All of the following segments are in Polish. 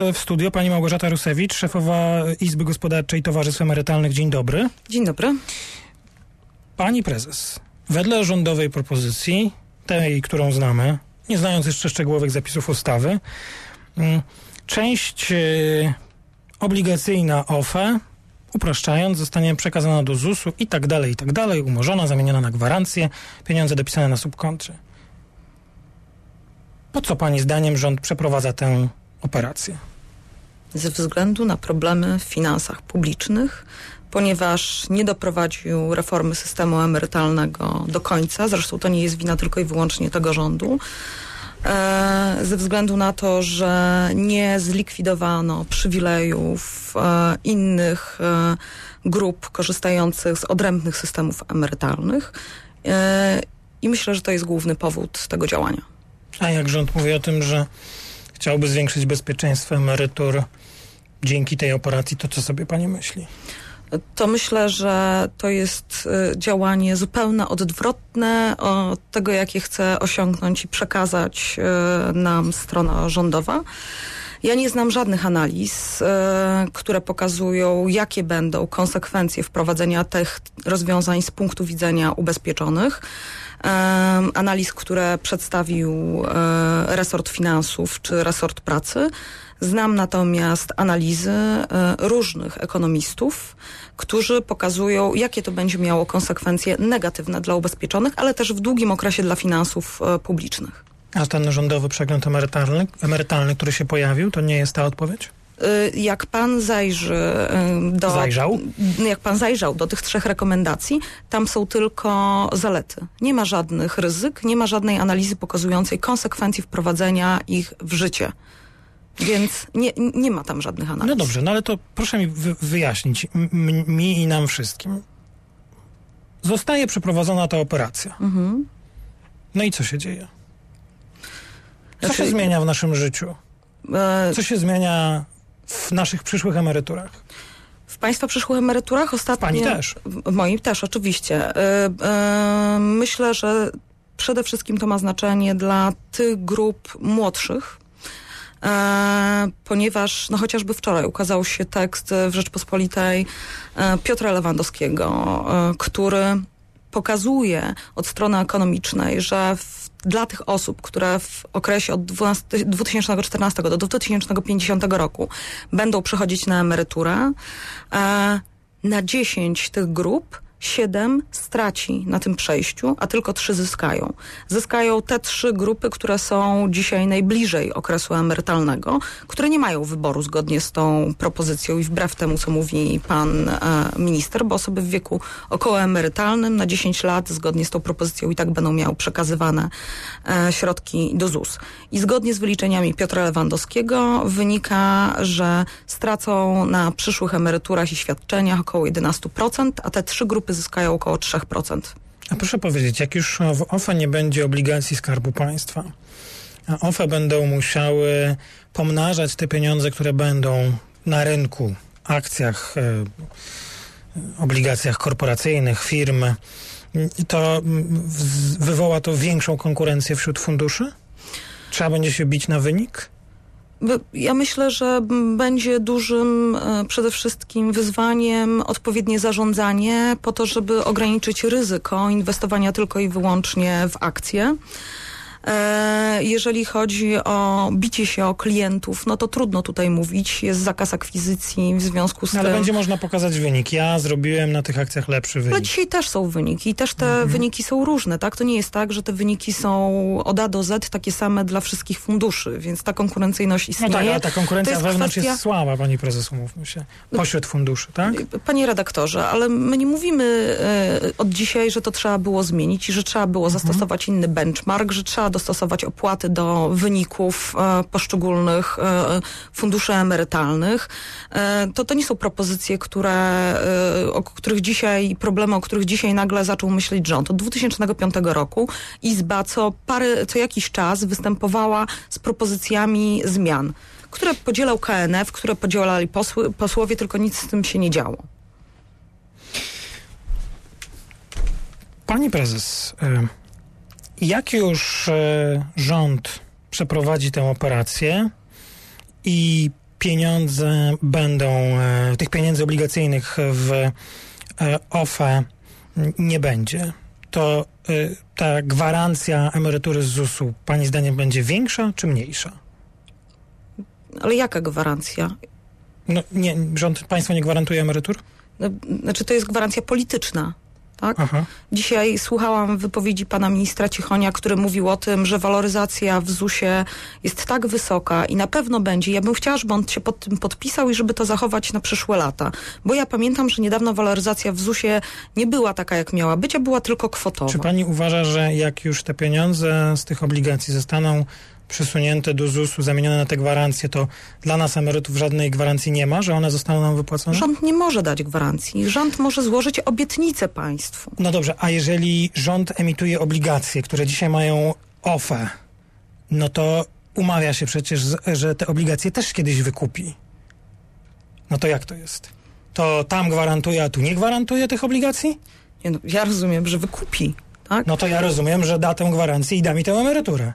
W studio pani Małgorzata Rusewicz, szefowa Izby Gospodarczej Towarzystw Emerytalnych. Dzień dobry. Dzień dobry. Pani prezes, wedle rządowej propozycji, tej, którą znamy, nie znając jeszcze szczegółowych zapisów ustawy, mm, część e, obligacyjna OFE, upraszczając, zostanie przekazana do ZUS-u i tak dalej, i tak dalej, umorzona, zamieniona na gwarancję, pieniądze dopisane na subkontrze. Po co pani zdaniem rząd przeprowadza tę operację? Ze względu na problemy w finansach publicznych, ponieważ nie doprowadził reformy systemu emerytalnego do końca, zresztą to nie jest wina tylko i wyłącznie tego rządu, e, ze względu na to, że nie zlikwidowano przywilejów e, innych e, grup korzystających z odrębnych systemów emerytalnych. I myślę, że to jest główny powód tego działania. A jak rząd mówi o tym, że chciałby zwiększyć bezpieczeństwo emerytur dzięki tej operacji, to co sobie pani myśli? to myślę, że to jest y, działanie zupełnie odwrotne od tego, jakie chce osiągnąć i przekazać y, nam strona rządowa. Ja nie znam żadnych analiz, y, które pokazują, jakie będą konsekwencje wprowadzenia tych rozwiązań z punktu widzenia ubezpieczonych analiz, które przedstawił resort finansów czy resort pracy. Znam natomiast analizy różnych ekonomistów, którzy pokazują, jakie to będzie miało konsekwencje negatywne dla ubezpieczonych, ale też w długim okresie dla finansów publicznych. A ten rządowy przegląd emerytalny, emerytalny, który się pojawił, to nie jest ta odpowiedź? jak pan zajrzy do. Zajrzał? Jak pan zajrzał do tych trzech rekomendacji, tam są tylko zalety. Nie ma żadnych ryzyk, nie ma żadnej analizy pokazującej konsekwencji wprowadzenia ich w życie. Więc nie, nie ma tam żadnych analiz. No dobrze, no ale to proszę mi wy wyjaśnić, mi i nam wszystkim. Zostaje przeprowadzona ta operacja. Mhm. No i co się dzieje? Co znaczy, się zmienia w naszym życiu? E, co się zmienia w naszych przyszłych emeryturach? W Państwa przyszłych emeryturach ostatnio... Pani też. W moim też, oczywiście. Yy, yy, myślę, że przede wszystkim to ma znaczenie dla tych grup młodszych, E, ponieważ no chociażby wczoraj ukazał się tekst w Rzeczpospolitej e, Piotra Lewandowskiego, e, który pokazuje od strony ekonomicznej, że w, dla tych osób, które w okresie od 12, 2014 do 2050 roku będą przechodzić na emeryturę, na 10 tych grup siedem straci na tym przejściu, a tylko trzy zyskają. Zyskają te trzy grupy, które są dzisiaj najbliżej okresu emerytalnego, które nie mają wyboru zgodnie z tą propozycją i wbrew temu, co mówi pan e, minister, bo osoby w wieku okołoemerytalnym na 10 lat zgodnie z tą propozycją i tak będą miały przekazywane e, środki do ZUS. I zgodnie z wyliczeniami Piotra Lewandowskiego wynika, że stracą na przyszłych emeryturach i świadczeniach około 11%, a te trzy grupy zyskają około 3%. A proszę powiedzieć, jak już w OFE nie będzie obligacji Skarbu Państwa, a OFE będą musiały pomnażać te pieniądze, które będą na rynku, akcjach, e, obligacjach korporacyjnych, firm, to wywoła to większą konkurencję wśród funduszy? Trzeba będzie się bić na wynik? Ja myślę, że będzie dużym e, przede wszystkim wyzwaniem odpowiednie zarządzanie po to, żeby ograniczyć ryzyko inwestowania tylko i wyłącznie w akcje. E, jeżeli chodzi o bicie się o klientów, no to trudno tutaj mówić. Jest zakaz akwizycji w związku z no, tym... Ale będzie można pokazać wynik. Ja zrobiłem na tych akcjach lepszy wynik. Ale dzisiaj też są wyniki i też te mhm. wyniki są różne, tak? To nie jest tak, że te wyniki są od A do Z takie same dla wszystkich funduszy, więc ta konkurencyjność istnieje. No tak, ale ta konkurencja jest wewnątrz kwestia... jest słaba, pani prezes, umówmy się. Pośród funduszy, tak? Panie redaktorze, ale my nie mówimy e, od dzisiaj, że to trzeba było zmienić i że trzeba było mhm. zastosować inny benchmark, że trzeba dostosować opłaty do wyników e, poszczególnych e, funduszy emerytalnych. E, to, to nie są propozycje, które, o których dzisiaj, problemy, o których dzisiaj nagle zaczął myśleć rząd. Od 2005 roku Izba co, parę, co jakiś czas występowała z propozycjami zmian, które podzielał KNF, które podzielali posły, posłowie, tylko nic z tym się nie działo. Pani prezes, jak już e, rząd przeprowadzi tę operację i pieniądze będą, e, tych pieniędzy obligacyjnych w e, OFE nie będzie, to ta gwarancja emerytury z ZUS-u Pani zdaniem będzie większa czy mniejsza? Ale jaka gwarancja? No, nie, rząd państwa nie gwarantuje emerytur? No, znaczy to jest gwarancja polityczna. Tak? Aha. Dzisiaj słuchałam wypowiedzi pana ministra Cichonia, który mówił o tym, że waloryzacja w ZUS-ie jest tak wysoka i na pewno będzie. Ja bym chciała, żeby on się pod tym podpisał i żeby to zachować na przyszłe lata. Bo ja pamiętam, że niedawno waloryzacja w ZUS-ie nie była taka, jak miała być, a była tylko kwotowa. Czy pani uważa, że jak już te pieniądze z tych obligacji zostaną przesunięte do ZUS-u, zamienione na te gwarancje, to dla nas emerytów żadnej gwarancji nie ma, że one zostaną nam wypłacone? Rząd nie może dać gwarancji. Rząd może złożyć obietnicę państwu. No dobrze, a jeżeli rząd emituje obligacje, które dzisiaj mają OFE, no to umawia się przecież, że te obligacje też kiedyś wykupi. No to jak to jest? To tam gwarantuje, a tu nie gwarantuje tych obligacji? Nie no, ja rozumiem, że wykupi. Tak? No to ja rozumiem, że da tę gwarancję i da mi tę emeryturę.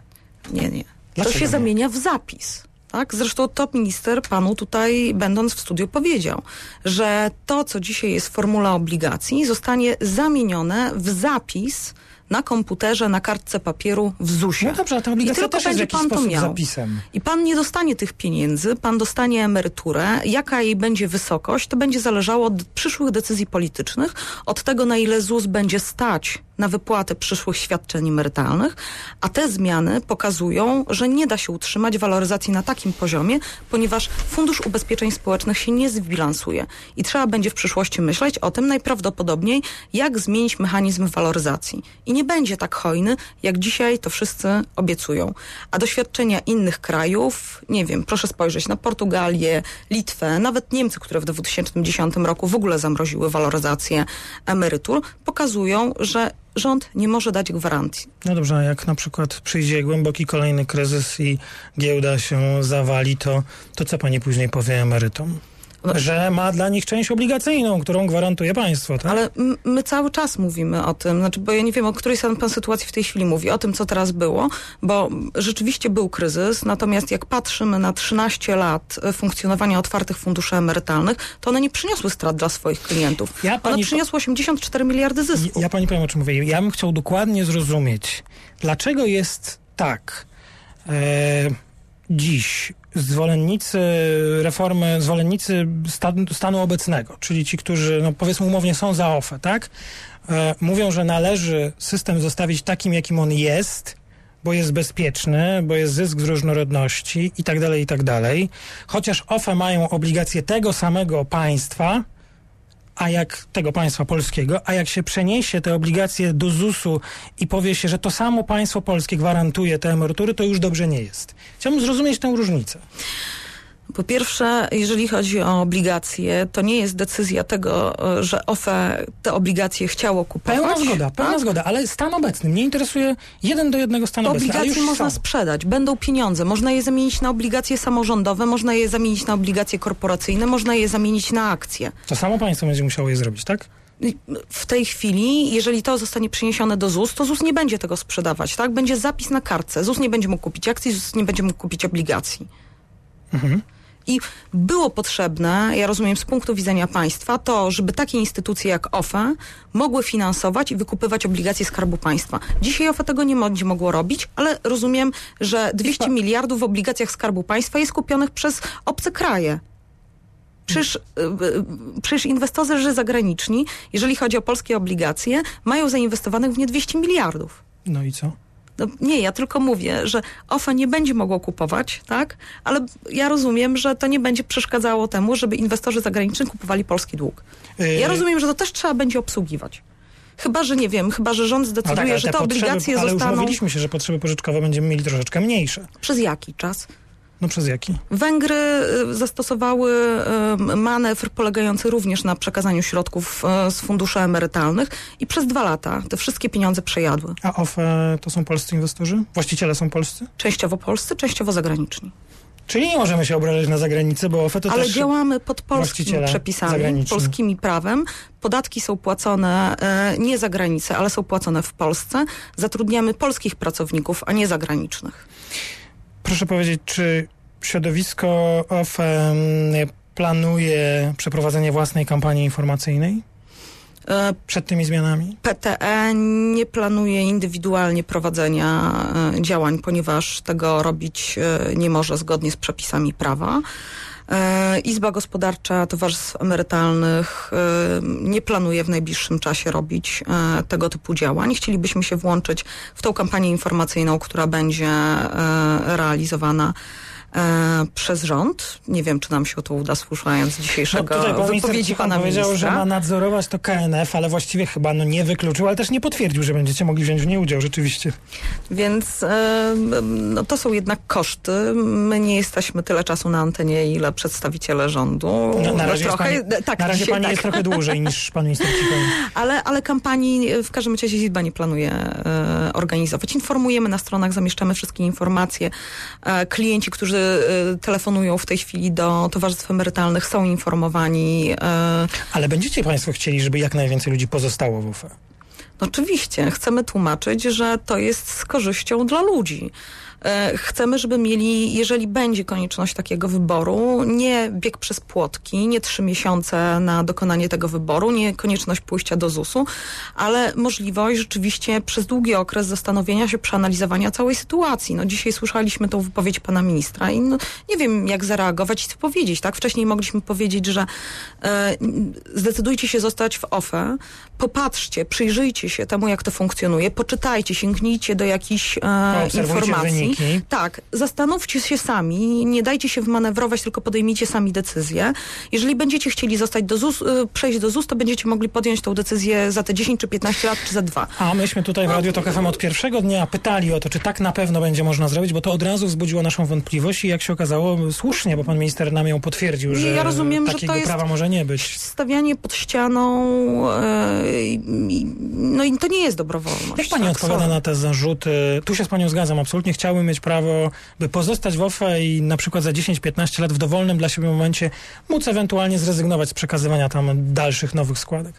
Nie, nie. Dlaczego to się nie? zamienia w zapis. Tak? Zresztą top minister panu tutaj, będąc w studiu, powiedział, że to, co dzisiaj jest w formule obligacji, zostanie zamienione w zapis na komputerze, na kartce papieru w ZUS-ie. No dobrze, a ta I obligacja tylko jest w będzie pan to miał. zapisem. I pan nie dostanie tych pieniędzy, pan dostanie emeryturę. Jaka jej będzie wysokość, to będzie zależało od przyszłych decyzji politycznych, od tego, na ile ZUS będzie stać na wypłatę przyszłych świadczeń emerytalnych, a te zmiany pokazują, że nie da się utrzymać waloryzacji na takim poziomie, ponieważ Fundusz Ubezpieczeń Społecznych się nie zbilansuje i trzeba będzie w przyszłości myśleć o tym najprawdopodobniej, jak zmienić mechanizm waloryzacji. I nie będzie tak hojny, jak dzisiaj to wszyscy obiecują. A doświadczenia innych krajów, nie wiem, proszę spojrzeć na Portugalię, Litwę, nawet Niemcy, które w 2010 roku w ogóle zamroziły waloryzację emerytur, pokazują, że rząd nie może dać gwarancji. No dobrze, a jak na przykład przyjdzie głęboki kolejny kryzys i giełda się zawali, to, to co pani później powie emerytom? Że ma dla nich część obligacyjną, którą gwarantuje państwo, tak? Ale my cały czas mówimy o tym, znaczy, bo ja nie wiem, o której pan sytuacji w tej chwili mówi, o tym, co teraz było, bo rzeczywiście był kryzys, natomiast jak patrzymy na 13 lat e, funkcjonowania otwartych funduszy emerytalnych, to one nie przyniosły strat dla swoich klientów. Ja One pani- przyniosły 84 miliardy zysku. Ja pani powiem, o czym mówię. Ja bym chciał dokładnie zrozumieć, dlaczego jest tak e, dziś zwolennicy reformy, zwolennicy stan, stanu obecnego, czyli ci, którzy, no powiedzmy umownie, są za OFE, tak? E, mówią, że należy system zostawić takim, jakim on jest, bo jest bezpieczny, bo jest zysk z różnorodności i tak dalej, i tak dalej. Chociaż OFE mają obligacje tego samego państwa, a jak tego państwa polskiego, a jak się przeniesie te obligacje do ZUS-u i powie się, że to samo państwo polskie gwarantuje te emerytury, to już dobrze nie jest. Chciałbym zrozumieć tę różnicę. Po pierwsze, jeżeli chodzi o obligacje, to nie jest decyzja tego, e, że OFE te obligacje chciało kupować. Pełna zgoda, pełna tak? zgoda, ale stan obecny. Mnie interesuje jeden do jednego stan obecny. obligacje można są. sprzedać, będą pieniądze. Można je zamienić na obligacje samorządowe, można je zamienić na obligacje korporacyjne, można je zamienić na akcje. To samo państwo będzie musiało je zrobić, tak? W tej chwili, jeżeli to zostanie przeniesione do ZUS, to ZUS nie będzie tego sprzedawać, tak? Będzie zapis na kartce. ZUS nie będzie mógł kupić akcji, ZUS nie będzie mógł kupić obligacji. Mhm. I było potrzebne, ja rozumiem z punktu widzenia państwa, to, żeby takie instytucje jak OFE mogły finansować i wykupywać obligacje Skarbu Państwa. Dzisiaj OFE tego nie będzie mogło robić, ale rozumiem, że 200 pa- miliardów w obligacjach Skarbu Państwa jest kupionych przez obce kraje. Przecież, y, y, przecież inwestorzy zagraniczni, jeżeli chodzi o polskie obligacje, mają zainwestowanych w nie 200 miliardów. No i co? No, nie, ja tylko mówię, że OFE nie będzie mogło kupować, tak? Ale ja rozumiem, że to nie będzie przeszkadzało temu, żeby inwestorzy zagraniczni kupowali polski dług. Yy, Ja rozumiem, że to też trzeba będzie obsługiwać. Chyba, że nie wiem, chyba, że rząd no zdecyduje, tak, ale że te potrzeby- obligacje ale zostaną... już mówiliśmy się, że potrzeby pożyczkowe będziemy mieli troszeczkę mniejsze. Przez jaki czas? No przez jaki? Węgry y, zastosowały y, manewr polegający również na przekazaniu środków y, z funduszy emerytalnych i przez dwa lata te wszystkie pieniądze przejadły. A OFE to są polscy inwestorzy? Właściciele są polscy? Częściowo polscy, częściowo zagraniczni. Czyli nie możemy się obrażać na zagranicę, bo OFE to Ale też... działamy pod polskimi przepisami, polskimi prawem. Podatki są płacone e, nie za granicę, ale są płacone w Polsce. Zatrudniamy polskich pracowników, a nie zagranicznych. Proszę powiedzieć, czy środowisko OFE planuje przeprowadzenie własnej kampanii informacyjnej E, przed tymi zmianami? PTE nie planuje indywidualnie prowadzenia e, działań, ponieważ tego robić e, nie może zgodnie z przepisami prawa. E, Izba Gospodarcza Towarzystw Emerytalnych e, nie planuje w najbliższym czasie robić e, tego typu działań. Chcielibyśmy się włączyć w tą kampanię informacyjną, która będzie realizowana e, przez rząd. Nie wiem, czy nam się to uda, słuchając dzisiejszego No, pan wypowiedzi pana powiedział, ministra. że ma nadzorować to KNF, ale właściwie chyba no, nie wykluczył, ale też nie potwierdził, że będziecie mogli wziąć w niej udział rzeczywiście. Więc e, no, to są jednak koszty. My nie jesteśmy tyle czasu na antenie, ile przedstawiciele rządu. No, na razie, trochę, pani, tak, na razie pani tak. jest trochę dłużej niż pan minister. Ale, ale kampanii w każdym razie Izba nie planuje e, organizować. Informujemy na stronach, zamieszczamy wszystkie informacje. E, klienci, którzy e, telefonują w tej chwili do towarzystw emerytalnych są informowani. E, Ale będziecie państwo chcieli, żeby jak najwięcej ludzi pozostało w UFE? Oczywiście, chcemy tłumaczyć, że to jest z korzyścią dla ludzi. E, Chcemy, żeby mieli, jeżeli będzie konieczność takiego wyboru, nie bieg przez płotki, nie trzy miesiące na dokonanie tego wyboru, nie konieczność pójścia do ZUS-u, ale możliwość rzeczywiście przez długi okres zastanowienia się, przeanalizowania całej sytuacji. No dzisiaj słyszeliśmy tą wypowiedź pana ministra i no, nie wiem, jak zareagować i co powiedzieć, tak? Wcześniej mogliśmy powiedzieć, że e, zdecydujcie się zostać w OFE, popatrzcie, przyjrzyjcie się temu, jak to funkcjonuje, poczytajcie, sięgnijcie do jakichś e, Obserwujcie informacji. Tak, zastanówcie się sami, nie dajcie się wmanewrować, tylko podejmijcie sami decyzję. Jeżeli będziecie chcieli zostać do ZUS, y, przejść do ZUS, to będziecie mogli podjąć tą decyzję za te 10 czy 15 lat, czy za dwa. A myśmy tutaj w Radiu Tok FM od pierwszego dnia pytali o to, czy tak na pewno będzie można zrobić, bo to od razu wzbudziło naszą wątpliwość i jak się okazało słusznie, bo pan minister nam ją potwierdził, że Ja rozumiem, że takiego jest- prawa może nie być. Stawianie pod ścianą, i- no i to nie jest dobrowolność. Jak pani tak, odpowiada sorry. na te zarzuty? Tu się z panią zgadzam, absolutnie mieć prawo, by pozostać w OFE i na przykład za 10-15 lat w dowolnym dla siebie momencie móc ewentualnie zrezygnować z przekazywania tam dalszych nowych składek.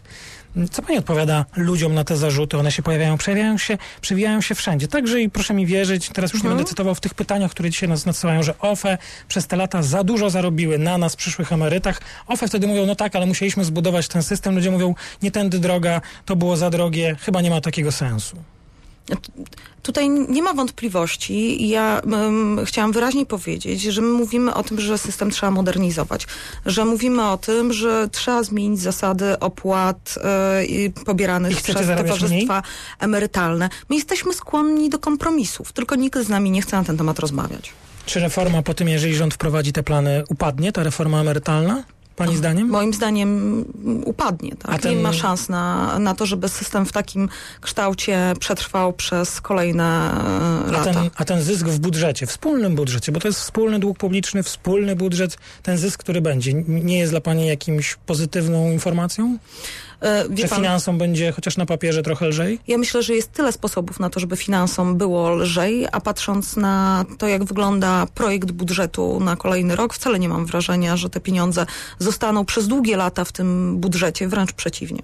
Co pani odpowiada ludziom na te zarzuty? One się pojawiają, przejawiają się, przewijają się wszędzie. Także i proszę mi wierzyć, teraz już nie Mhm. będę cytował w tych pytaniach, które dzisiaj nas nadsyłają, że OFE przez te lata za dużo zarobiły na nas, przyszłych emerytach. OFE wtedy mówią, no tak, ale musieliśmy zbudować ten system. Ludzie mówią, nie tędy droga, to było za drogie, chyba nie ma takiego sensu. Tutaj nie ma wątpliwości. Ja um, chciałam wyraźnie powiedzieć, że my mówimy o tym, że system trzeba modernizować, że mówimy o tym, że trzeba zmienić zasady opłat I pobieranych przez towarzystwa emerytalne. My jesteśmy skłonni do kompromisów, tylko nikt z nami nie chce na ten temat rozmawiać. Czy reforma po tym, jeżeli rząd wprowadzi te plany, upadnie, ta reforma emerytalna? Pani zdaniem? Moim zdaniem upadnie. A Tak? ten- Nie ma szans na, na to, żeby system w takim kształcie przetrwał przez kolejne e, A lata. ten, a ten zysk w budżecie, wspólnym budżecie, bo to jest wspólny dług publiczny, wspólny budżet, ten zysk, który będzie, nie jest dla Pani jakimś pozytywną informacją? E, wie Że pan- finansom będzie chociaż na papierze trochę lżej? Ja myślę, że jest tyle sposobów na to, żeby finansom było lżej, a patrząc na to, jak wygląda projekt budżetu na kolejny rok, wcale nie mam wrażenia, że te pieniądze zostaną przez długie lata w tym budżecie, wręcz przeciwnie.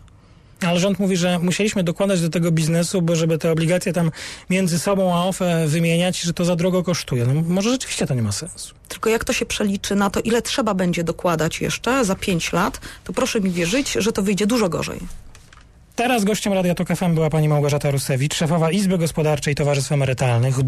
Ale rząd mówi, że musieliśmy dokładać do tego biznesu, bo żeby te obligacje tam między sobą a OFE wymieniać, że to za drogo kosztuje. No, może rzeczywiście to nie ma sensu. Tylko jak to się przeliczy na to, ile trzeba będzie dokładać jeszcze za pięć lat, to proszę mi wierzyć, że to wyjdzie dużo gorzej. Teraz gościem Radia Tok FM była pani Małgorzata Rusewicz, szefowa Izby Gospodarczej Towarzystw Emerytalnych.